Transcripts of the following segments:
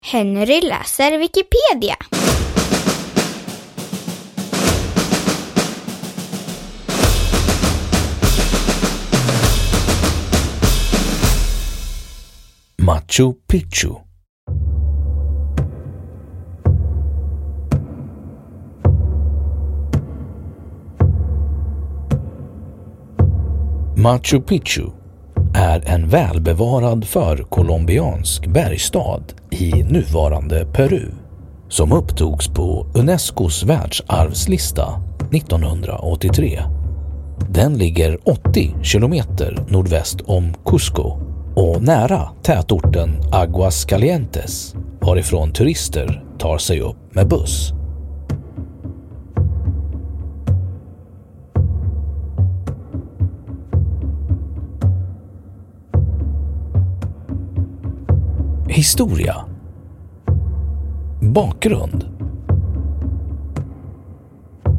Henry läser Wikipedia. Machu Picchu Machu Picchu är en välbevarad förkolombiansk bergstad i nuvarande Peru som upptogs på Unescos världsarvslista 1983. Den ligger 80 kilometer nordväst om Cusco och nära tätorten Aguascalientes varifrån turister tar sig upp med buss. Historia Bakgrund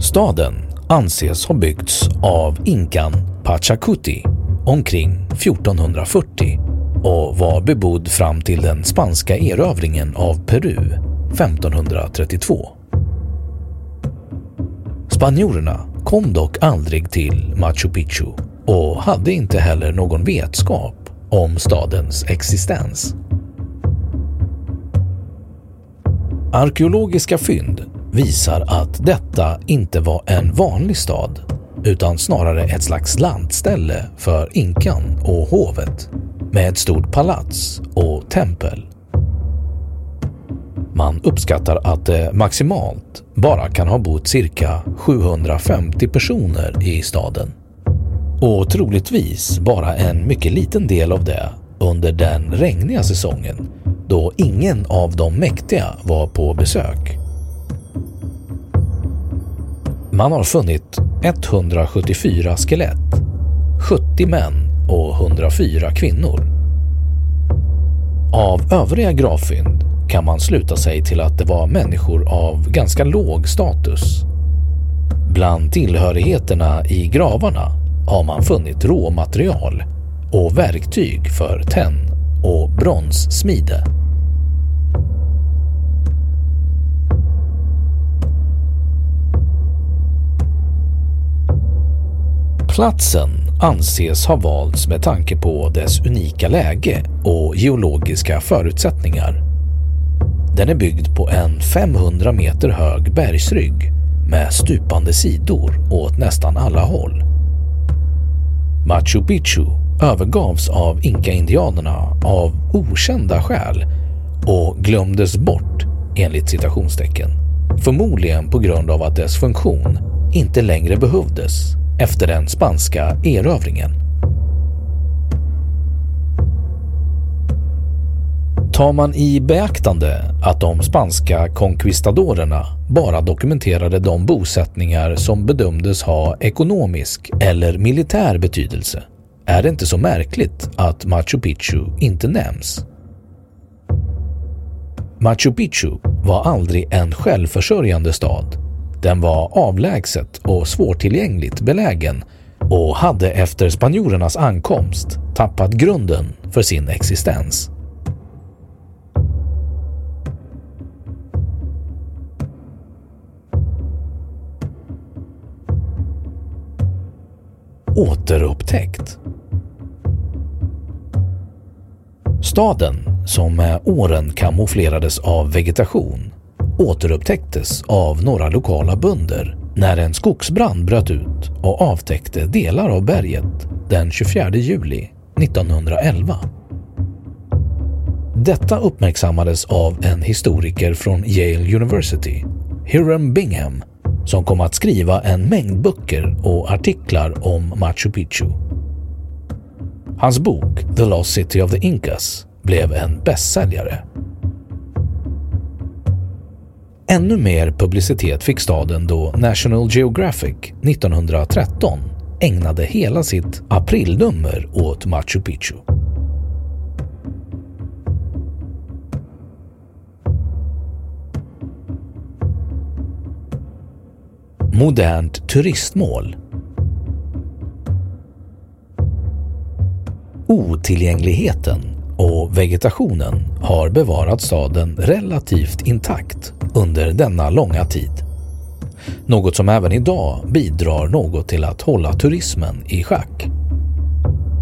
Staden anses ha byggts av inkan Pachacuti omkring 1440 och var bebodd fram till den spanska erövringen av Peru 1532. Spanjorerna kom dock aldrig till Machu Picchu och hade inte heller någon vetskap om stadens existens. Arkeologiska fynd visar att detta inte var en vanlig stad utan snarare ett slags lantställe för inkan och hovet med ett stort palats och tempel. Man uppskattar att det maximalt bara kan ha bott cirka 750 personer i staden. Och troligtvis bara en mycket liten del av det under den regniga säsongen då ingen av de mäktiga var på besök. Man har funnit 174 skelett, 70 män och 104 kvinnor. Av övriga gravfynd kan man sluta sig till att det var människor av ganska låg status. Bland tillhörigheterna i gravarna har man funnit råmaterial och verktyg för tenn och bronssmide. Platsen anses ha valts med tanke på dess unika läge och geologiska förutsättningar. Den är byggd på en 500 meter hög bergsrygg med stupande sidor åt nästan alla håll. Machu Picchu övergavs av inka-indianerna av okända skäl och glömdes bort enligt citationstecken. Förmodligen på grund av att dess funktion inte längre behövdes efter den spanska erövringen. Tar man i beaktande att de spanska conquistadorerna bara dokumenterade de bosättningar som bedömdes ha ekonomisk eller militär betydelse är det inte så märkligt att Machu Picchu inte nämns. Machu Picchu var aldrig en självförsörjande stad. Den var avlägset och svårtillgängligt belägen och hade efter spanjorernas ankomst tappat grunden för sin existens. Återupptäckt Staden, som med åren kamouflerades av vegetation, återupptäcktes av några lokala bönder när en skogsbrand bröt ut och avtäckte delar av berget den 24 juli 1911. Detta uppmärksammades av en historiker från Yale University, Hiram Bingham, som kom att skriva en mängd böcker och artiklar om Machu Picchu. Hans bok The Lost City of the Incas blev en bästsäljare. Ännu mer publicitet fick staden då National Geographic 1913 ägnade hela sitt aprilnummer åt Machu Picchu. Modernt turistmål Otillgängligheten och vegetationen har bevarat staden relativt intakt under denna långa tid. Något som även idag bidrar något till att hålla turismen i schack.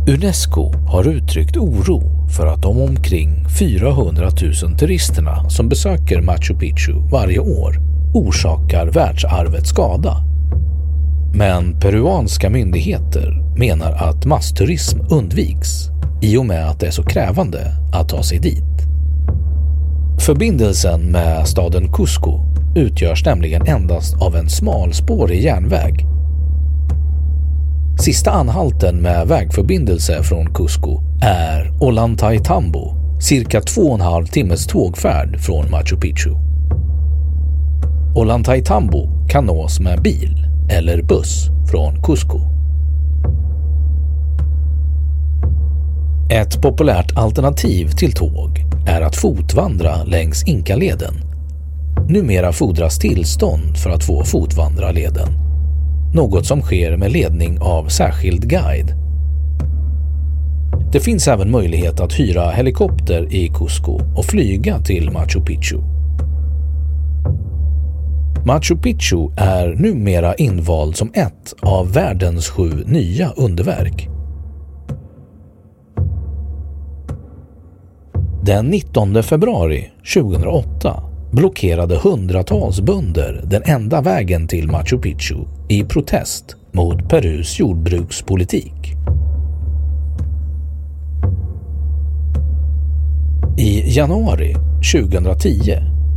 Unesco har uttryckt oro för att de omkring 400 000 turisterna som besöker Machu Picchu varje år orsakar världsarvet skada. Men peruanska myndigheter menar att massturism undviks i och med att det är så krävande att ta sig dit. Förbindelsen med staden Cusco utgörs nämligen endast av en smalspårig järnväg. Sista anhalten med vägförbindelse från Cusco är Ollantaytambo, cirka två och en halv timmes tågfärd från Machu Picchu. Ollantaytambo kan nås med bil eller buss från Cusco. Ett populärt alternativ till tåg är att fotvandra längs Inkaleden. Numera fordras tillstånd för att få fotvandra leden. Något som sker med ledning av särskild guide. Det finns även möjlighet att hyra helikopter i Cusco och flyga till Machu Picchu. Machu Picchu är numera invald som ett av världens sju nya underverk. Den 19 februari 2008 blockerade hundratals bönder den enda vägen till Machu Picchu i protest mot Perus jordbrukspolitik. I januari 2010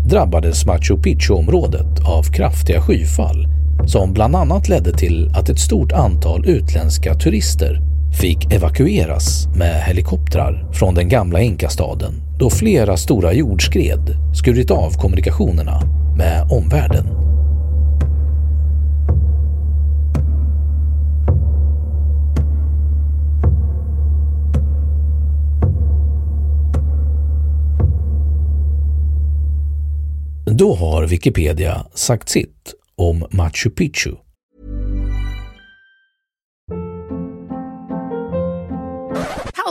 drabbades Machu Picchu-området av kraftiga skyfall som bland annat ledde till att ett stort antal utländska turister fick evakueras med helikoptrar från den gamla inkastaden då flera stora jordskred skurit av kommunikationerna med omvärlden. Då har Wikipedia sagt sitt om Machu Picchu.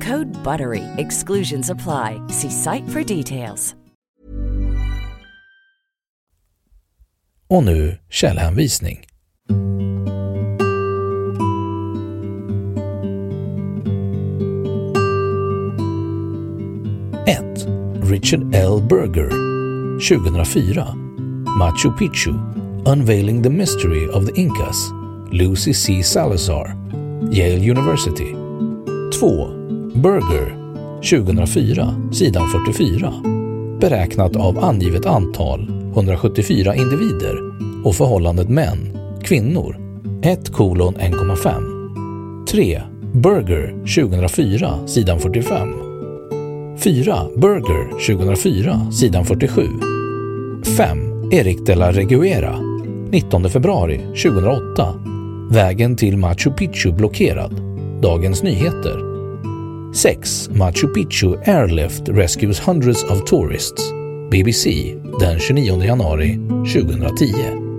Code BUTTERY. Exclusions apply. See site for details. Och nu källhänvisning. Ett Richard L. Berger 2004 Machu Picchu Unveiling the Mystery of the Incas Lucy C. Salazar Yale University 2. Burger 2004 sidan 44 beräknat av angivet antal 174 individer och förhållandet män, kvinnor 1 kolon 1,5 3. Burger 2004 sidan 45 4. Burger 2004 sidan 47 5. Erik de la Reguera 19 februari 2008 Vägen till Machu Picchu blockerad. Dagens Nyheter 6. Machu Picchu Airlift Rescues Hundreds of Tourists BBC den 29 januari 2010